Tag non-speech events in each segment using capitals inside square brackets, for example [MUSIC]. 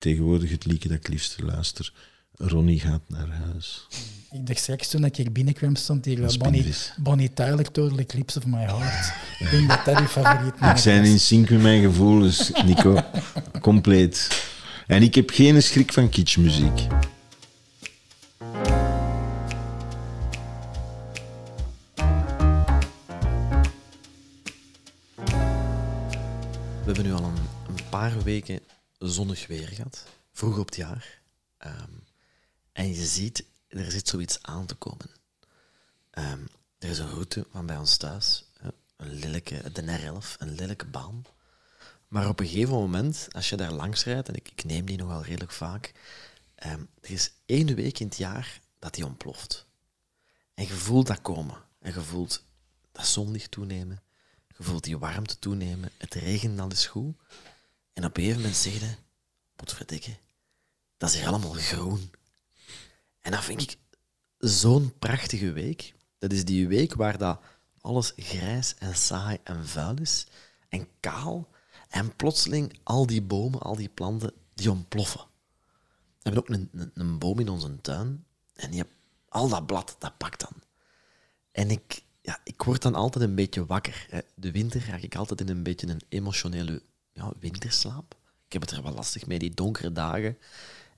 tegenwoordig het liedje dat ik liefst luister. Ronnie gaat naar huis. Ik dacht straks toen ik hier binnenkwam, stond hier Bonnie. Bonnie Tyler, Total Eclipse of My Heart. Ik denk dat dat favoriet [LAUGHS] Ik zijn in sync met mijn gevoelens, Nico. Compleet. En ik heb geen schrik van kitschmuziek. We hebben nu al een, een paar weken zonnig weer gehad, vroeg op het jaar. Ehm, en je ziet, er zit zoiets aan te komen. Ehm, er is een route van bij ons thuis, een lelijke, de R11, een lelijke baan. Maar op een gegeven moment, als je daar langs rijdt, en ik, ik neem die nogal redelijk vaak, ehm, er is één week in het jaar dat die ontploft. En je voelt dat komen. En je voelt dat zonlicht toenemen. Je voelt die warmte toenemen. Het regent al eens goed. En op een gegeven moment zeg je, dat is hier allemaal groen. En dat vind ik zo'n prachtige week. Dat is die week waar dat alles grijs en saai en vuil is. En kaal. En plotseling al die bomen, al die planten, die ontploffen. We hebben ook een, een, een boom in onze tuin. En die, al dat blad, dat pakt dan. En ik, ja, ik word dan altijd een beetje wakker. hè. De winter raak ik altijd in een beetje een emotionele ja, winterslaap. Ik heb het er wel lastig mee, die donkere dagen.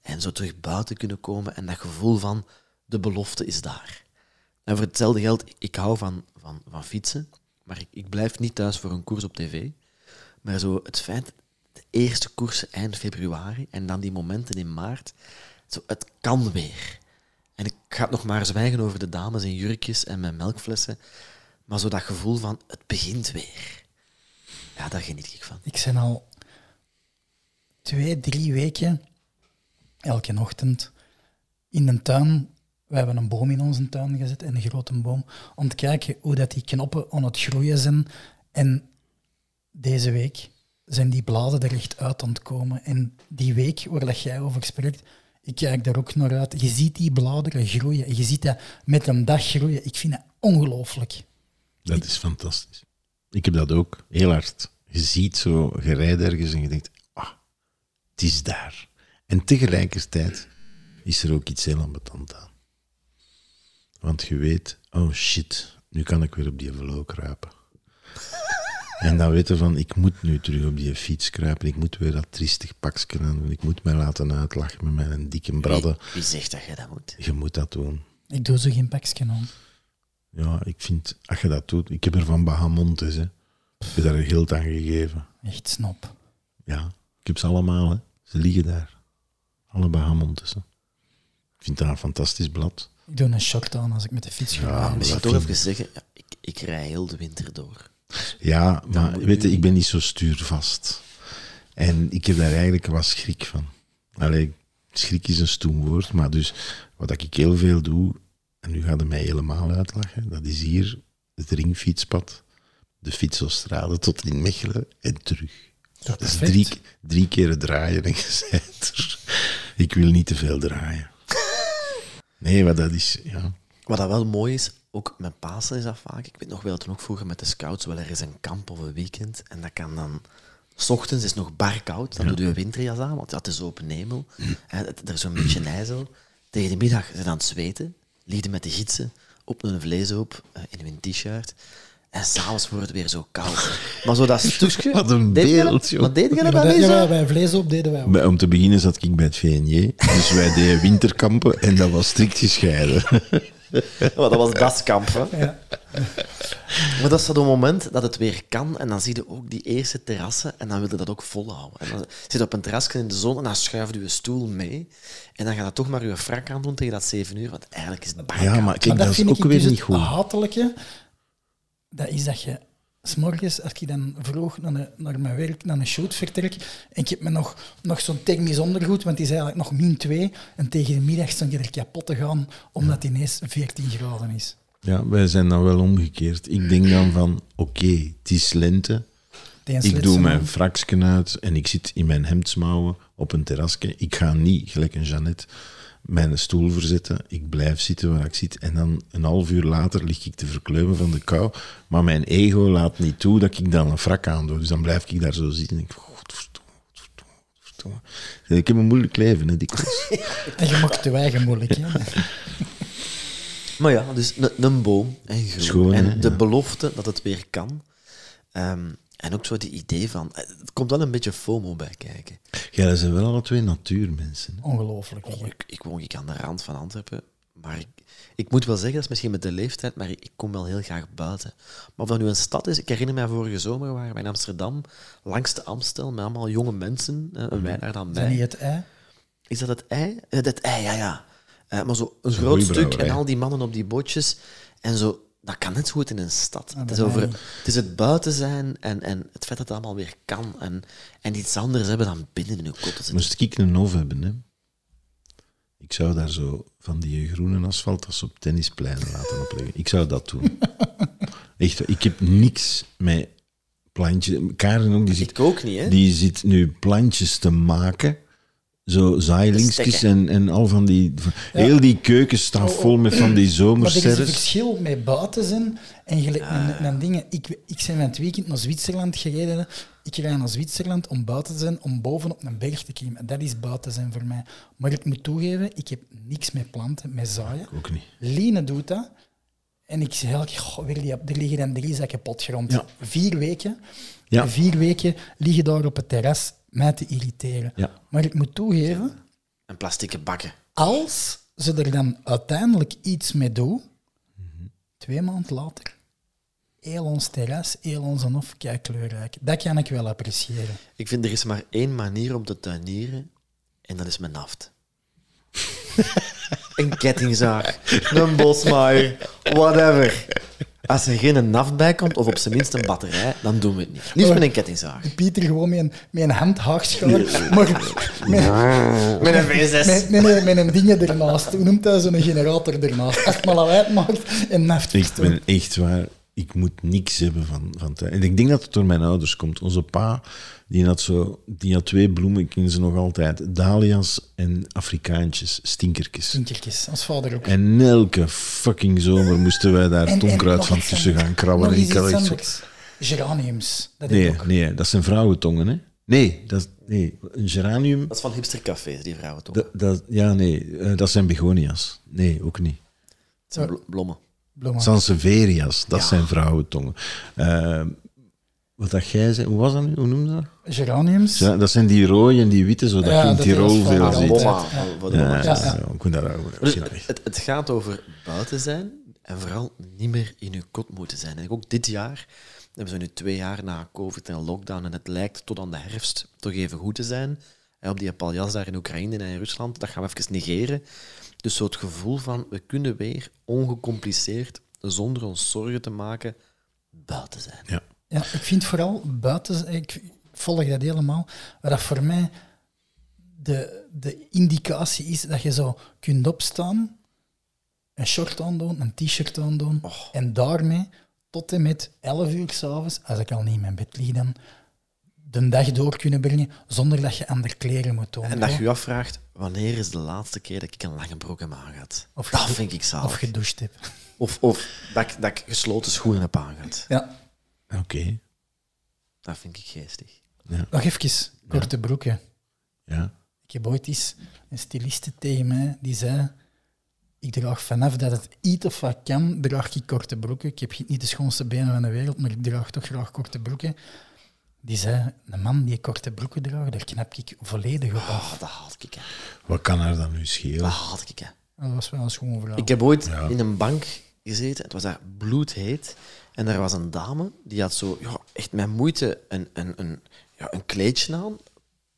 En zo terug buiten kunnen komen en dat gevoel van de belofte is daar. En voor hetzelfde geld, ik, hou van, van, van fietsen, maar ik, ik blijf niet thuis voor een koers op tv. Maar zo het feit, de eerste koersen eind februari en dan die momenten in maart, zo, het kan weer. En ik ga het nog maar zwijgen over de dames in jurkjes en met melkflessen, maar zo dat gevoel van het begint weer. Ja, daar geniet ik van. Ik ben al twee, drie weken, elke ochtend, in de tuin. We hebben een boom in onze tuin gezet, en een grote boom, om te kijken hoe dat die knoppen aan het groeien zijn. En deze week zijn die bladen er echt uit aan het komen. En die week waar dat jij over spreekt, ik kijk daar ook naar uit. Je ziet die bladeren groeien. Je ziet dat met een dag groeien. Ik vind dat ongelooflijk. Dat is fantastisch. Ik heb dat ook heel hard. Je ziet zo, je rijdt ergens en je denkt, ah, het is daar. En tegelijkertijd is er ook iets heel ambetant aan. Want je weet, oh shit, nu kan ik weer op die velo kruipen. [LAUGHS] En dan weten van, ik moet nu terug op die fiets kruipen. Ik moet weer dat triestig pakje aan doen. Ik moet mij laten uitlachen met mijn dikke bradden. Wie, wie zegt dat je dat moet? Je moet dat doen. Ik doe zo geen pakje aan. Ja, ik vind, als je dat doet... Ik heb er van Bahamontes, hè. Ik heb daar geld aan gegeven. Echt snop. Ja, ik heb ze allemaal, hè. Ze liggen daar. Alle Bahamontes, hè. Ik vind dat een fantastisch blad. Ik doe een short aan als ik met de fiets ga. Ja, Misschien toch vind even zeggen, ja, ik, ik rij heel de winter door. Ja, maar weet je, ik ben niet zo stuurvast. En ik heb daar eigenlijk wel schrik van. Allee, schrik is een stoem woord, maar dus wat ik heel veel doe, en nu gaat het mij helemaal uitlachen, dat is hier het ringfietspad, de fietsostrade tot in Mechelen en terug. Dat is drie, drie keer draaien en je er. Ik wil niet te veel draaien. Nee, maar dat is, ja. Wat dat wel mooi is, ook met Pasen is dat vaak. Ik weet nog wel, toen ook vroeger met de scouts, wel er is een kamp of een weekend. En dat kan dan... S ochtends is het nog bar koud, dan doe je een winterjas aan, want ja, het is open hemel. En het- er is zo'n beetje ijzel. Tegen de middag zijn aan het zweten, lieden met de gidsen, op een vleeshoop, eh, in een t-shirt. En s'avonds wordt het weer zo koud. Maar zo dat [LAUGHS] stukje... Wat een beeld, joh. Je dat Ja, bij ja, bij deden wij ook. Om te beginnen zat ik bij het VNJ, dus wij deden winterkampen en dat was strikt gescheiden. [LAUGHS] [LAUGHS] Maar dat was daskamp, hè? Ja. Maar dat is het moment dat het weer kan en dan zie je ook die eerste terrassen en dan wil je dat ook volhouden. En dan zit je op een terrasje in de zon en dan schuift je je stoel mee en dan gaat je toch maar je frak aan doen tegen dat zeven uur, want eigenlijk is het bar Ja, maar kijk, Maar dat, is vind ook ik weer dus niet het goed. hatelijke. Dat is dat je... S'morgens, als ik dan vroeg naar, de- naar mijn werk, naar een shoot vertrek, en ik heb me nog, nog zo'n technisch ondergoed, want die is eigenlijk nog min 2, en tegen de middag stond je er kapot te gaan, omdat het ineens 14 graden is. Ja, wij zijn dan wel omgekeerd. Ik denk dan van, oké, het is lente. Ik doe mijn fraksken uit en ik zit in mijn hemdsmouwen op een terrasje. Ik ga niet, gelijk een Jeannette, mijn stoel verzetten. Ik blijf zitten waar ik zit. En dan een half uur later lig ik te verkleumen van de kou. Maar mijn ego laat niet toe dat ik dan een frak aan doe. Dus dan blijf ik daar zo zitten en ik... "Godverdomme, godverdomme, godverdomme. Ik heb een moeilijk leven, hè, dikwijls. [LAUGHS] En je maakt je eigen moeilijk. Hè? [LAUGHS] Maar ja, dus een, boom en groen. Schoon, en hè, de ja. belofte dat het weer kan. Ehm, en ook zo die idee van... eh, Het komt wel een beetje FOMO bij kijken. Jij zijn wel alle twee natuurmensen. hè. Ongelooflijk. Oh, ik, ik woon ik aan de rand van Antwerpen. Maar ik, ik moet wel zeggen, dat is misschien met de leeftijd, maar ik, ik kom wel heel graag buiten. Maar of dat nu een stad is... Ik herinner mij vorige zomer waren we in Amsterdam, langs de Amstel, met allemaal jonge mensen. eh, En wij daar dan Is dat niet het ei? Is dat het ei? Eh, Dat ei, ja, ja. Eh, maar zo een groot stuk en al die mannen op die bootjes. En zo, dat kan net zo goed in een stad. het, is over, het is het buiten zijn en, en het feit dat het allemaal weer kan. En, en iets anders hebben dan binnen in je kop. Moest ik een hof hebben, hè? Ik zou daar zo van die groene asfaltas op tennispleinen laten opleggen. Ik zou dat doen. [LAUGHS] Echt, ik heb niks met plantjes. Karen ook, die zit, Ik ook niet, hè? die zit nu plantjes te maken. Zo zaailinksjes en, en al van die... Heel die keukens staan vol met van die Maar er is een zomersterren. verschil met buiten zijn en gelijk een dingen. Ik, ik ben van het weekend naar Zwitserland gereden. hè. Ik rijd naar Zwitserland om buiten te zijn, om bovenop een berg te klimmen. Dat is buiten zijn voor mij. Maar ik moet toegeven, ik heb niks met planten, met zaaien. Ook niet. Lene doet dat. En ik zeg elke keer, goh, die, er liggen dan drie zakken potgrond. Ja. Vier weken. Ja. Vier weken liggen daar op het terras mij te irriteren. Ja. Maar ik moet toegeven, En plastieke bakken. als ze er dan uiteindelijk iets mee doen, twee maanden later, heel ons terras, heel onze hof, kijk kleurrijk. Dat kan ik wel appreciëren. Ik vind er is maar één manier om te tuinieren en dat is met naft. [LAUGHS] een kettingzaag, een bosmaaier, whatever. Als er geen naft bij komt, of op zijn minst een batterij, dan doen we het niet. Liefst met een kettingzaag. Pieter gewoon met een, met een handhaagschouder, maar met, Met een V6. met, met, een- met een ding ernaast. Hoe noemt hij zo'n generator ernaast? Als het maar lawaai maakt en naft Ik ben echt waar, ik moet niks hebben van, van. En ik denk dat het door mijn ouders komt. Onze pa, die had, zo, die had twee bloemen, ik ken ze nog altijd. Dahlia's en Afrikaantjes, stinkertjes. Tinkertjes, als vader ook. En elke fucking zomer moesten wij daar tonkruid van tussen gaan krabben. Nog En iets ik zo-. Geraniums. Dat Nee, ook. nee, dat zijn vrouwentongen, hè? Nee, dat, nee een geranium... Dat is van hipstercafés, die vrouwen toch? Dat, dat, ja, nee, eh, dat zijn begonia's. Nee, ook niet. Het zijn blommen. Sanseveria's, dat Ja. zijn vrouwentongen. Eh, wat dat jij zei, hoe was dat nu? Hoe noemde dat? Geraniums. Ja, dat zijn die rode en die witte, zodat Ja, je in dat Tirol veel ziet. Ja. Ja, ja, het, het gaat over buiten zijn en vooral niet meer in je kot moeten zijn. En ook dit jaar hebben we nu twee jaar na COVID en lockdown en het lijkt tot aan de herfst toch even goed te zijn. En op die paljas daar in Oekraïne en in Rusland, dat gaan we even negeren. Dus zo het gevoel van, we kunnen weer ongecompliceerd, zonder ons zorgen te maken, buiten zijn. Ja. Ja, ik vind vooral buiten, ik volg dat helemaal, dat voor mij de, de indicatie is dat je zo kunt opstaan, een short aandoen, een t-shirt aandoen, Oh. en daarmee tot en met 11 uur s'avonds, als ik al niet in mijn bed lig, dan de dag door kunnen brengen zonder dat je andere kleren moet doen. En dat je je afvraagt, wanneer is de laatste keer dat ik een lange broek heb aangehad? Of dat vind ik Of zalig. gedoucht hebt. Of, of dat, ik, dat ik gesloten schoenen heb aangehad. Ja, Oké, Dat vind ik geestig. nog even korte broeken. ja. Ik heb ooit eens een styliste tegen mij die zei: Ik draag vanaf dat het iets of wat kan, draag ik korte broeken. Ik heb niet de schoonste benen van de wereld, maar ik draag toch graag korte broeken. Die zei: Een man die korte broeken draagt, daar knap ik volledig op af. Oh, dat haat ik, hè. Wat kan er dan nu Dat schelen? haat ik, hè. Dat was wel een schoon verhaal. Ik heb ooit Ja. in een bank gezeten, het was daar bloedheet. En daar was een dame, die had zo ja, echt met moeite een, een, een, ja, een kleedje aan.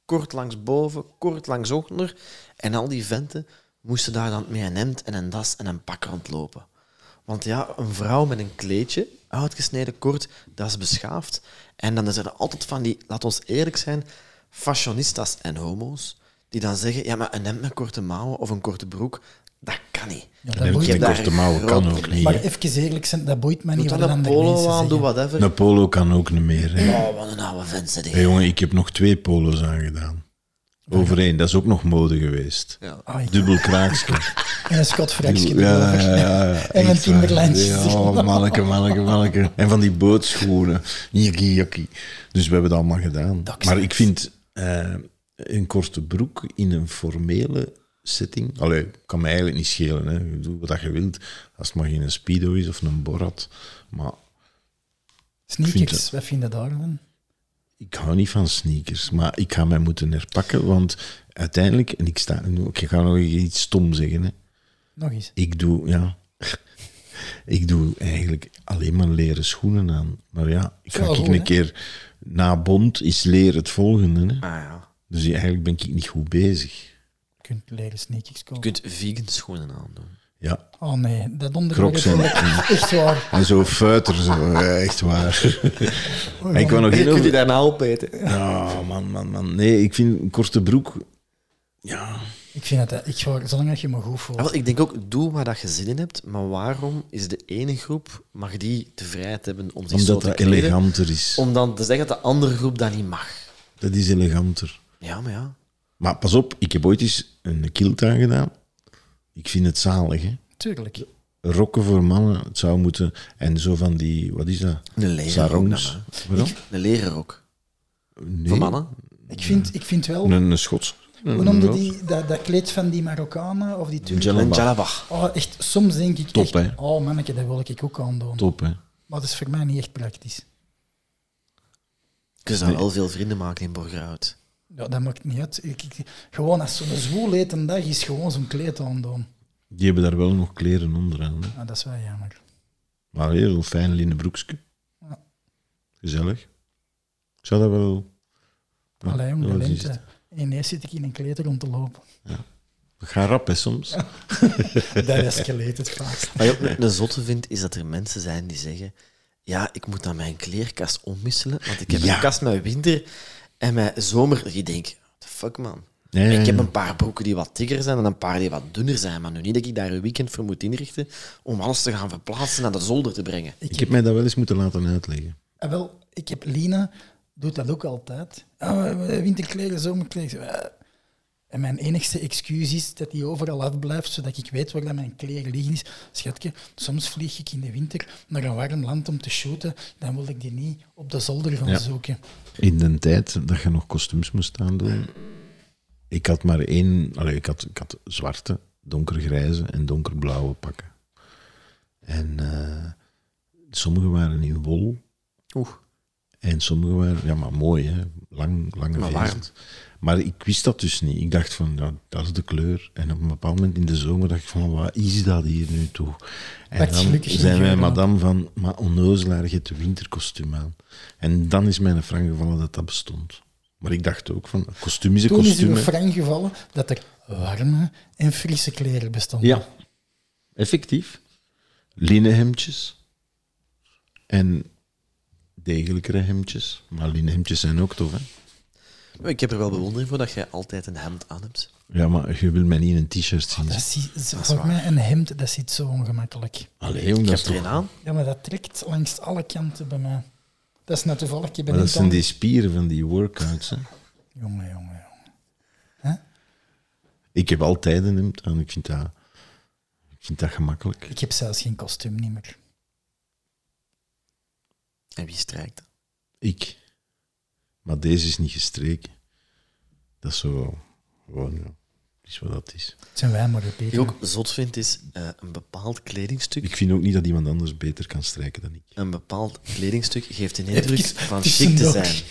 Kort langs boven, kort langs onder. En al die venten moesten daar dan met een hemd en een das en een pak rondlopen. Want ja, een vrouw met een kleedje, uitgesneden, kort, dat is beschaafd. En dan zijn er altijd van die, laat ons eerlijk zijn, fashionistas en homo's, die dan zeggen, ja, maar een hemd met korte mouwen of een korte broek, dat kan niet. Ja, dat boeit met me. korte mouwen kan ook niet. Maar even eerlijk zijn, dat boeit me Doe niet dan wat een andere polo mensen aan, doe zeggen. whatever. Een polo kan ook niet meer. Hè. Oh, wat een oude vent, zeg Hey, jongen, ik heb nog twee polo's aangedaan. Overeen, dat is ook nog mode geweest. Ja. Ah, Dubbel kraakje. [LAUGHS] En een scotfraksje Ja, ja, ja, [LAUGHS] ja. En een. Timberlandjes. Ja, oh, manneke, manneke, manneke. En van die bootschoenen. Dus we hebben het allemaal gedaan. Maar ik vind... eh, een korte broek in een formele setting. Allee, kan mij eigenlijk niet schelen. Hè. Je doet wat je wilt. Als het maar geen speedo is of een borat. Maar Sneakers, wat vind je daarvan? Ik hou niet van sneakers. Maar ik ga mij moeten herpakken. Want uiteindelijk, en ik, sta, nu- ik ga nog iets stom zeggen. Hè. Nog eens. Ik doe, ja. [LAUGHS] ik doe eigenlijk alleen maar leren schoenen aan. Maar ja, ik ga ik een hè? keer na bond is leren het volgende. Hè. Ah ja. Dus eigenlijk ben ik niet goed bezig. Je kunt leren sneakers Je kopen. kunt vegan schoenen aandoen. Ja, Oh nee, dat ik echt waar. [LAUGHS] en zo fuiter, zo, echt waar. Ik wou nog één over... daarna opeten. Ja, man, man, man. Nee, ik vind een korte broek... Ja, Ik vind het, eh, ik ga, zolang dat je me goed voelt. Ik denk ook, doe waar dat je zin in hebt, maar waarom is de ene groep, mag die de vrijheid hebben om zich zo omdat te dat kleden, eleganter is. om dan te zeggen dat de andere groep dat niet mag? Dat is eleganter. Ja, maar ja. Maar pas op, ik heb ooit eens een kilt aangedaan. Ik vind het zalig, hè. Tuurlijk. Rokken voor mannen, het zou moeten... En zo van die... Wat is dat? Een leren rok. Sarongs. Waarom? hè. Een leren rok. Nee, Voor mannen. Ik vind, ik vind wel... Een, een Schots. Hoe noemde die, dat, dat kleed van die Marokkanen of die Turken? Jellaba. Een jalabach. Oh, echt, soms denk ik Top, echt... hè? Oh manneke, dat wil ik ook aandoen. Top, hè. Maar dat is voor mij niet echt praktisch. Je zou wel veel vrienden maken in Borgerhout. Ja, dat maakt niet uit. Ik, ik- gewoon als zo'n zwoel eten dag is, gewoon zo'n kleed aandoen. Die hebben daar wel nog kleren onderaan. Hè. Ah, dat is wel jammer. Maar heel zo'n fijn linnen broekje. Ja. Gezellig. Ik zou dat wel... Ja, Allee, jong, dat de lente. Ineens zit ik in een kleed rond te lopen. We gaan rap, hè, soms. [LAUGHS] Dat escaleert het vaakst. Wat ik ook een zotte vind, is dat er mensen zijn die zeggen ja, ik moet dan mijn kleerkast omwisselen, want ik heb Ja. een kast met winter en met zomer. Je denkt, what the fuck man. Ja, Ik heb een paar broeken die wat dikker zijn en een paar die wat dunner zijn, maar nu niet dat ik daar een weekend voor moet inrichten om alles te gaan verplaatsen naar de zolder te brengen. Ik heb mij dat wel eens moeten laten uitleggen. Ah, wel, ik heb Lina, doet dat ook altijd. Ah, winterkleren, zomerkleren. En mijn enigste excuus is dat die overal afblijft, zodat ik weet waar dat mijn kleren liggen is. Schatje, soms vlieg ik in de winter naar een warm land om te shooten, dan wil ik die niet op de zolder gaan Ja. zoeken. In de tijd dat je nog kostuums moest aandoen, ik had maar één... Allee, ik, had, ik had zwarte, donkergrijze en donkerblauwe pakken. En eh, sommige waren in wol Oeh. En sommige waren... Ja, maar mooi, hè. Lang, lange Maar. Maar ik wist dat dus niet. Ik dacht van, ja, dat is de kleur. En op een bepaald moment in de zomer dacht ik van, wat is dat hier nu toch? En dan geur aan. madame van, maar onnozelaar, je hebt een winterkostuum aan. En dan is mijn frank gevallen dat dat bestond. Maar ik dacht ook van, een kostuum is een Toen is kostuum. er hè. frank gevallen dat er warme en frisse kleren bestonden. Ja, effectief. Linnen hemdjes. En degelijkere hemdjes. Maar linnen hemdjes zijn ook tof, hè? Ik heb er wel bewondering voor dat jij altijd een hemd aan hebt. Ja, maar je wil mij niet in een t-shirt zien. Dat zie- voor mij een hemd, dat zit zo ongemakkelijk. Allee, jong, Ik dat heb is er een toch... aan. Ja, maar dat trekt langs alle kanten bij mij. Dat is net toevallig. Ik ben Maar dat zijn die spieren van die workouts, hè? Jongen, jongen, jongen. Ik heb altijd een hemd aan. Ik vind dat, ik vind dat gemakkelijk. Ik heb zelfs geen kostuum niet meer. En wie strijkt dat? Ik. Maar deze is niet gestreken. Dat is zo... Gewoon, ja. Is wat dat is. Het zijn wij maar Wat ik beter. ook zot vind, is eh, een bepaald kledingstuk. Ik vind ook niet dat iemand anders beter kan strijken dan ik. Een bepaald kledingstuk geeft een [LAUGHS] indruk Even van chic te zijn.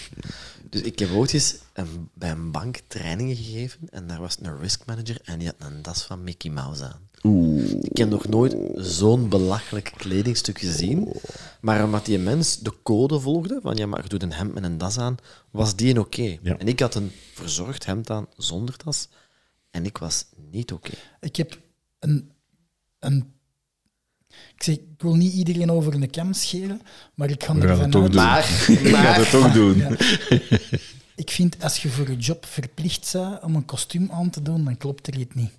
Dus ik heb ooit eens een, bij een bank trainingen gegeven en daar was een risk manager en die had een das van Mickey Mouse aan. Ik heb nog nooit zo'n belachelijk kledingstuk gezien. Maar omdat die mens de code volgde, van ja, maar je doet een hemd met een das aan, was die een oké. Ja. En ik had een verzorgd hemd aan zonder das en ik was niet oké. Ik heb een, een... Ik, zeg, ik wil niet iedereen over een kam scheren, maar ik ga ervan het toch uit... doen. Maar, [LAUGHS] Ik ga het toch doen. Ja. Ik vind, als je voor je job verplicht bent om een kostuum aan te doen, dan klopt er iets niet.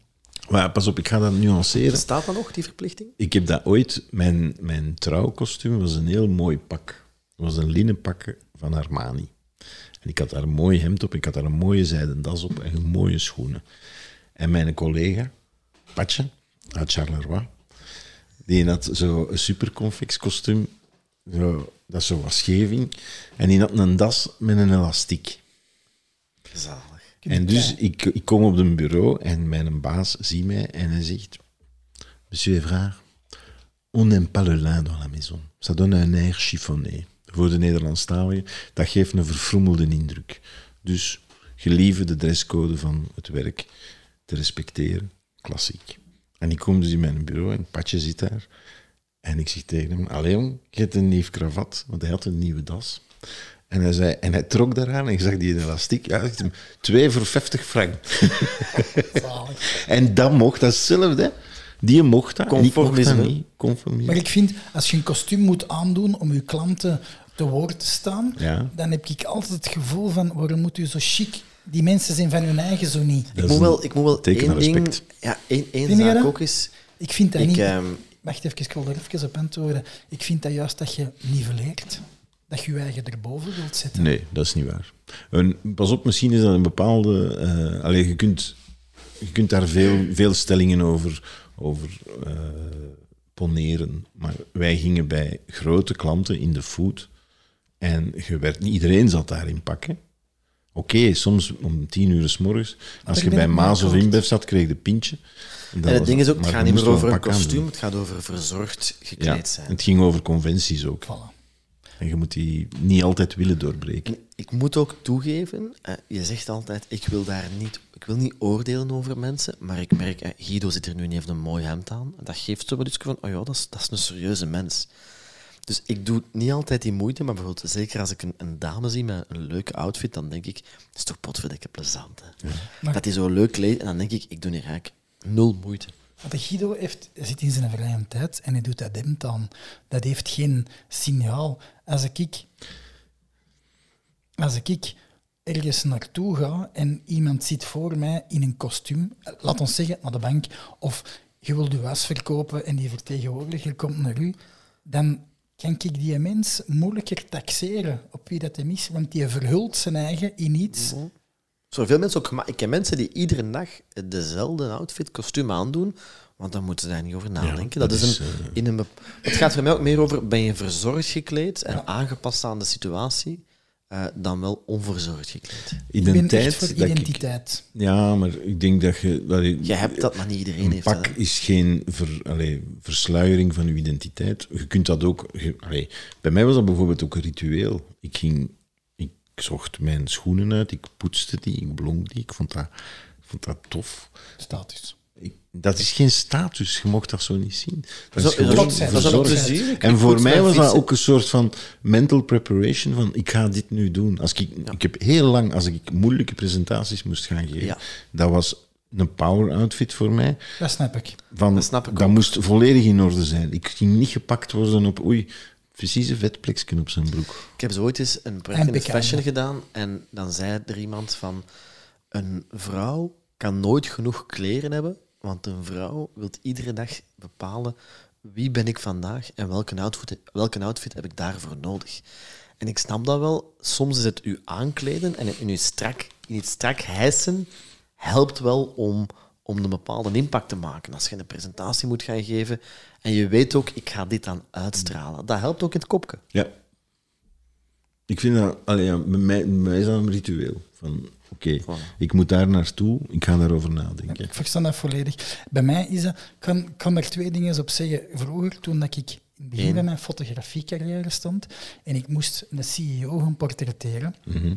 Maar pas op, ik ga dat nuanceren. bestaat dat nog, die verplichting? Ik heb dat ooit... Mijn, mijn trouwkostuum was een heel mooi pak. Het was een linnen pak van Armani. En ik had daar een mooi hemd op, ik had daar een mooie zijden das op en mooie schoenen. En mijn collega, Patje, uit Charleroi, die had zo een superconvex kostuum, zo, dat zo was scheving. En die had een das met een elastiek. Zalig. En dus ik, ik kom op een bureau en mijn baas ziet mij en hij zegt... Monsieur Evrard, on n'aime pas le lin dans la maison. Ça donne un air chiffonné. Voor de Nederlandstaligen, dat geeft een verfrommelde indruk. Dus gelieve de dresscode van het werk te respecteren. Klassiek. En ik kom dus in mijn bureau en Patje zit daar. En ik zeg tegen hem, allee jong, je hebt een nieuw kravat, want hij had een nieuwe das. En hij, zei, en hij trok daaraan en ik zag die elastiek. Ja, ik twee voor 50 frank. En dat mocht, dat is hetzelfde. hè. Die mocht dat, ik mocht dat Conformisme. niet. Conformisme. Maar ik vind, als je een kostuum moet aandoen om je klanten te woord te staan, Ja. dan heb ik altijd het gevoel van, waarom moet u zo chic? Die mensen zijn van hun eigen zo niet. Ik moet, wel, ik moet wel één ding... respect. Ja, één, één zaak dat? ook is... Ik vind dat Ik, niet... ehm, Wacht even, ik wil er even op antwoorden. Ik vind dat juist dat je niveleert. Dat je je eigen erboven wilt zetten. Nee, dat is niet waar. Een, pas op, misschien is dat een bepaalde... eh allee, je, kunt, je kunt daar veel, veel stellingen over, over eh, poneren. Maar wij gingen bij grote klanten in de food en je werd, niet iedereen zat daarin pakken. Oké, soms om tien uur s morgens. Als je bij het Maas of. Inbev zat, kreeg je pintje. dat En het was ding is ook, het gaat niet meer over een kostuum, het gaat over verzorgd Ja, gekleed zijn. het ging over conventies ook. Voilà. En je moet die niet altijd willen doorbreken. En ik moet ook toegeven, eh, je zegt altijd, ik wil daar niet, ik wil niet oordelen over mensen, maar ik merk, eh, Guido zit er nu en heeft een mooi hemd aan. Dat geeft zo wel iets van, oh ja, dat is, dat is een serieuze mens. Dus ik doe niet altijd die moeite, maar bijvoorbeeld zeker als ik een, een dame zie met een leuke outfit, dan denk ik, het is toch potverdikke plezant. Hè? Maar- Dat hij zo leuk kleedt, en dan denk ik, ik doe hier eigenlijk nul moeite. Want Guido heeft, zit in zijn vrije tijd en hij doet dat hemd aan. Dat heeft geen signaal. Als ik, als ik ergens naartoe ga en iemand zit voor mij in een kostuum, laat ons zeggen naar de bank, of je wil je was verkopen en die vertegenwoordiger komt naar u, dan kan ik die mens moeilijker taxeren op wie dat hem is, want die verhult zijn eigen in iets. Zo veel mensen ook Ik ken mensen die iedere dag dezelfde outfit, kostuum aandoen, want dan moeten ze daar niet over nadenken. dat, dat is een, eh, in een het gaat voor mij ook meer over, ben je verzorgd gekleed en aangepast aan de situatie, eh, dan wel onverzorgd gekleed. Ik ben Identiteit. voor dat ik- ja, maar ik denk dat je... Dat je, Je hebt dat, maar niet iedereen Een heeft dat. pak hè. is geen ver, allee, versluiering van je identiteit. Je kunt dat ook... je- allee, bij mij was dat bijvoorbeeld ook een ritueel. Ik ging... Ik zocht mijn schoenen uit, ik poetste die, ik blonk die. Ik vond dat, ik vond dat tof. Status. Ik- dat is geen status, je mocht dat zo niet zien. Dat Zo- is gewoon trots zijn, dat is een plezier. En ik voor mij was dat ook een soort van mental preparation van ik ga dit nu doen. Als ik, ik heb heel lang, als ik moeilijke presentaties moest gaan geven, Ja. dat was een power outfit voor mij. Dat snap ik. Van, Dat snap ik dat moest volledig in orde zijn. Ik ging niet gepakt worden op oei, precies een vetplekje op zijn broek. Ik heb zo ooit eens een project in bekende. fashion gedaan en dan zei er iemand van een vrouw kan nooit genoeg kleren hebben, want een vrouw wil iedere dag bepalen wie ben ik vandaag en welke outfit, welke outfit heb ik daarvoor nodig. En ik snap dat wel. Soms is het u aankleden en in, u strak, in het strak hijsen helpt wel om, om een bepaalde impact te maken. Als je een presentatie moet gaan geven en je weet ook, ik ga dit dan uitstralen. Dat helpt ook in het kopje. Ja. Ik vind dat, allee, ja, bij, mij, bij mij is dat een ritueel. Van oké, ik moet daar naartoe, ik ga daarover nadenken. Ik versta dat volledig. Bij mij is dat... Ik kan, kan daar twee dingen op zeggen. Vroeger, toen dat ik in het begin van mijn fotografiecarrière stond en ik moest een CEO gaan portretteren, Mhm.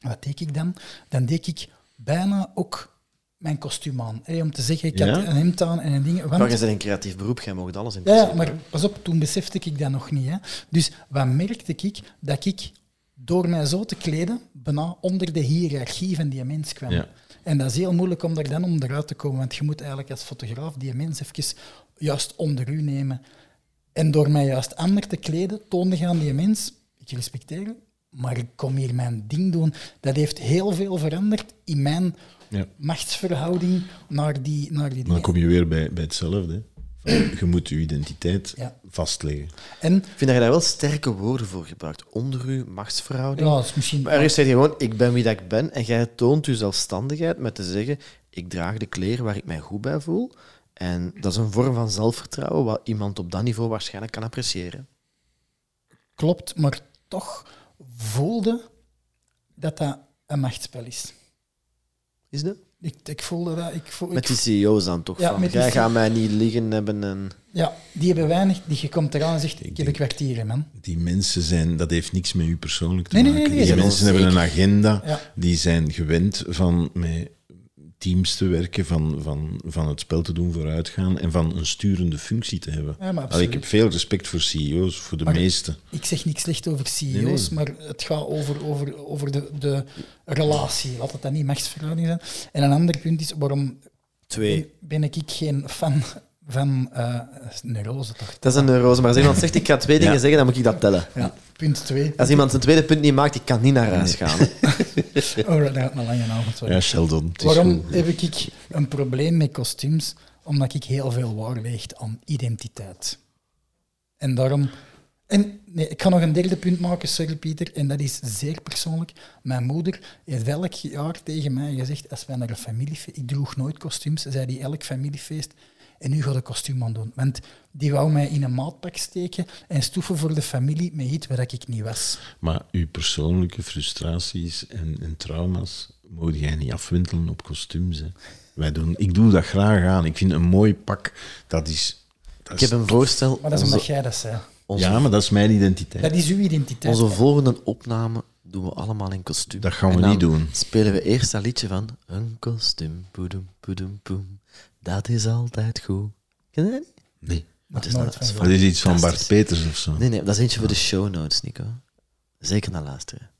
wat deed ik dan? Dan deed ik bijna ook mijn kostuum aan. Om te zeggen, ik Ja? had een hemd aan en een ding. Want, Maar je bent een creatief beroep, jij mag alles in Ja, maar pas op, toen besefte ik dat nog niet. Hè. Dus wat merkte ik? Dat ik door mij zo te kleden, bijna onder de hiërarchie van die mens kwam. Ja. En dat is heel moeilijk om daar dan om eruit te komen, want je moet eigenlijk als fotograaf die mens even juist onder u nemen. En door mij juist anders te kleden, toonde je aan die mens, ik respecteer maar ik kom hier mijn ding doen. Dat heeft heel veel veranderd in mijn Ja. machtsverhouding naar die, naar die Dan dingen. kom je weer bij, bij hetzelfde. Van, [CLEARS THROAT] je moet je identiteit Ja. vastleggen. En Ik vind dat je daar wel sterke woorden voor gebruikt. Onder uw machtsverhouding. ja, dat is misschien... Maar ergens zeg je gewoon, ik ben wie dat ik ben. En jij toont je zelfstandigheid met te zeggen, ik draag de kleren waar ik mij goed bij voel. En dat is een vorm van zelfvertrouwen wat iemand op dat niveau waarschijnlijk kan appreciëren. Klopt, maar toch voelde dat dat een machtsspel is. Is dat? Ik, ik voelde dat. Ik voel, Met ik, die CEO's dan toch? Ja, van, jij C- gaat mij niet liggen hebben en... ja, die hebben weinig. Die je komt eraan en zegt: Ik, heb een kwartier, man. Die mensen zijn, dat heeft niks met u persoonlijk te Nee, maken. nee, nee, die mensen hebben een agenda, Ja. die zijn gewend van met teams te werken, van, van, van het spel te doen vooruitgaan en van een sturende functie te hebben. Ja, maar Allee, absoluut. ik heb veel respect voor CEO's, voor de Maar- meeste. Ik zeg niks slecht over CEO's, Nee, nee. maar het gaat over, over, over de, de relatie. Laat het dan niet machtsverhouding zijn. En een ander punt is waarom Twee. ben ik geen fan van uh, neurose toch? Dat is een neurose. Maar als iemand zegt, ik ga twee dingen Ja. zeggen, dan moet ik dat tellen. Ja, punt twee. Als iemand zijn tweede punt niet maakt, ik kan niet naar huis gaan. [LAUGHS] Oh, dat gaat een lange avond worden. Ja, Sheldon. Waarom goed. heb ik een probleem met kostuums? Omdat ik heel veel waarde hecht aan identiteit. En daarom... En nee, ik ga nog een derde punt maken, sorry Pieter, en dat is zeer persoonlijk. Mijn moeder heeft elk jaar tegen mij gezegd, als wij naar een familiefeest... Ik droeg nooit kostuums, zei die elk familiefeest. En nu gaat een kostuum aan doen. Want die wou mij in een maatpak steken en stoeven voor de familie met iets waar ik niet was. Maar uw persoonlijke frustraties en, en trauma's moet jij niet afwintelen op kostuums. Hè. Wij doen, ik doe dat graag aan. Ik vind een mooi pak, dat is... Dat Ik is heb een voorstel. Maar dat is Onze, omdat jij dat zei. onze, ja, maar dat is mijn identiteit. Dat is uw identiteit. onze volgende opname doen we allemaal in kostuum. Dat gaan we En dan niet doen. spelen we eerst dat liedje van Een kostuum, poedoem, poedoem, poem. Dat is altijd goed. Ken je dat niet? Nee. Is dat? van Dat is. Dat is iets van Bart. Peters of zo. Nee, nee, dat is eentje voor de show notes, Nico. Zeker naar luisteren.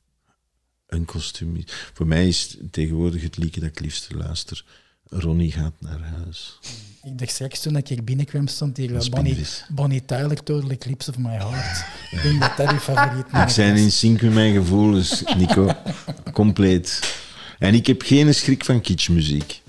Een kostuum. is- Voor mij is tegenwoordig het liedje dat ik liefst luister. Ronnie gaat naar huis. Ik dacht straks toen ik hier binnenkwam, stond hier is Bonnie. Bonnie Tyler, Total Eclipse of My Heart. Ik denk dat dat uw favoriet Ik nummer zijn is. in sync met mijn gevoelens, Nico. Compleet. En ik heb geen schrik van kitschmuziek.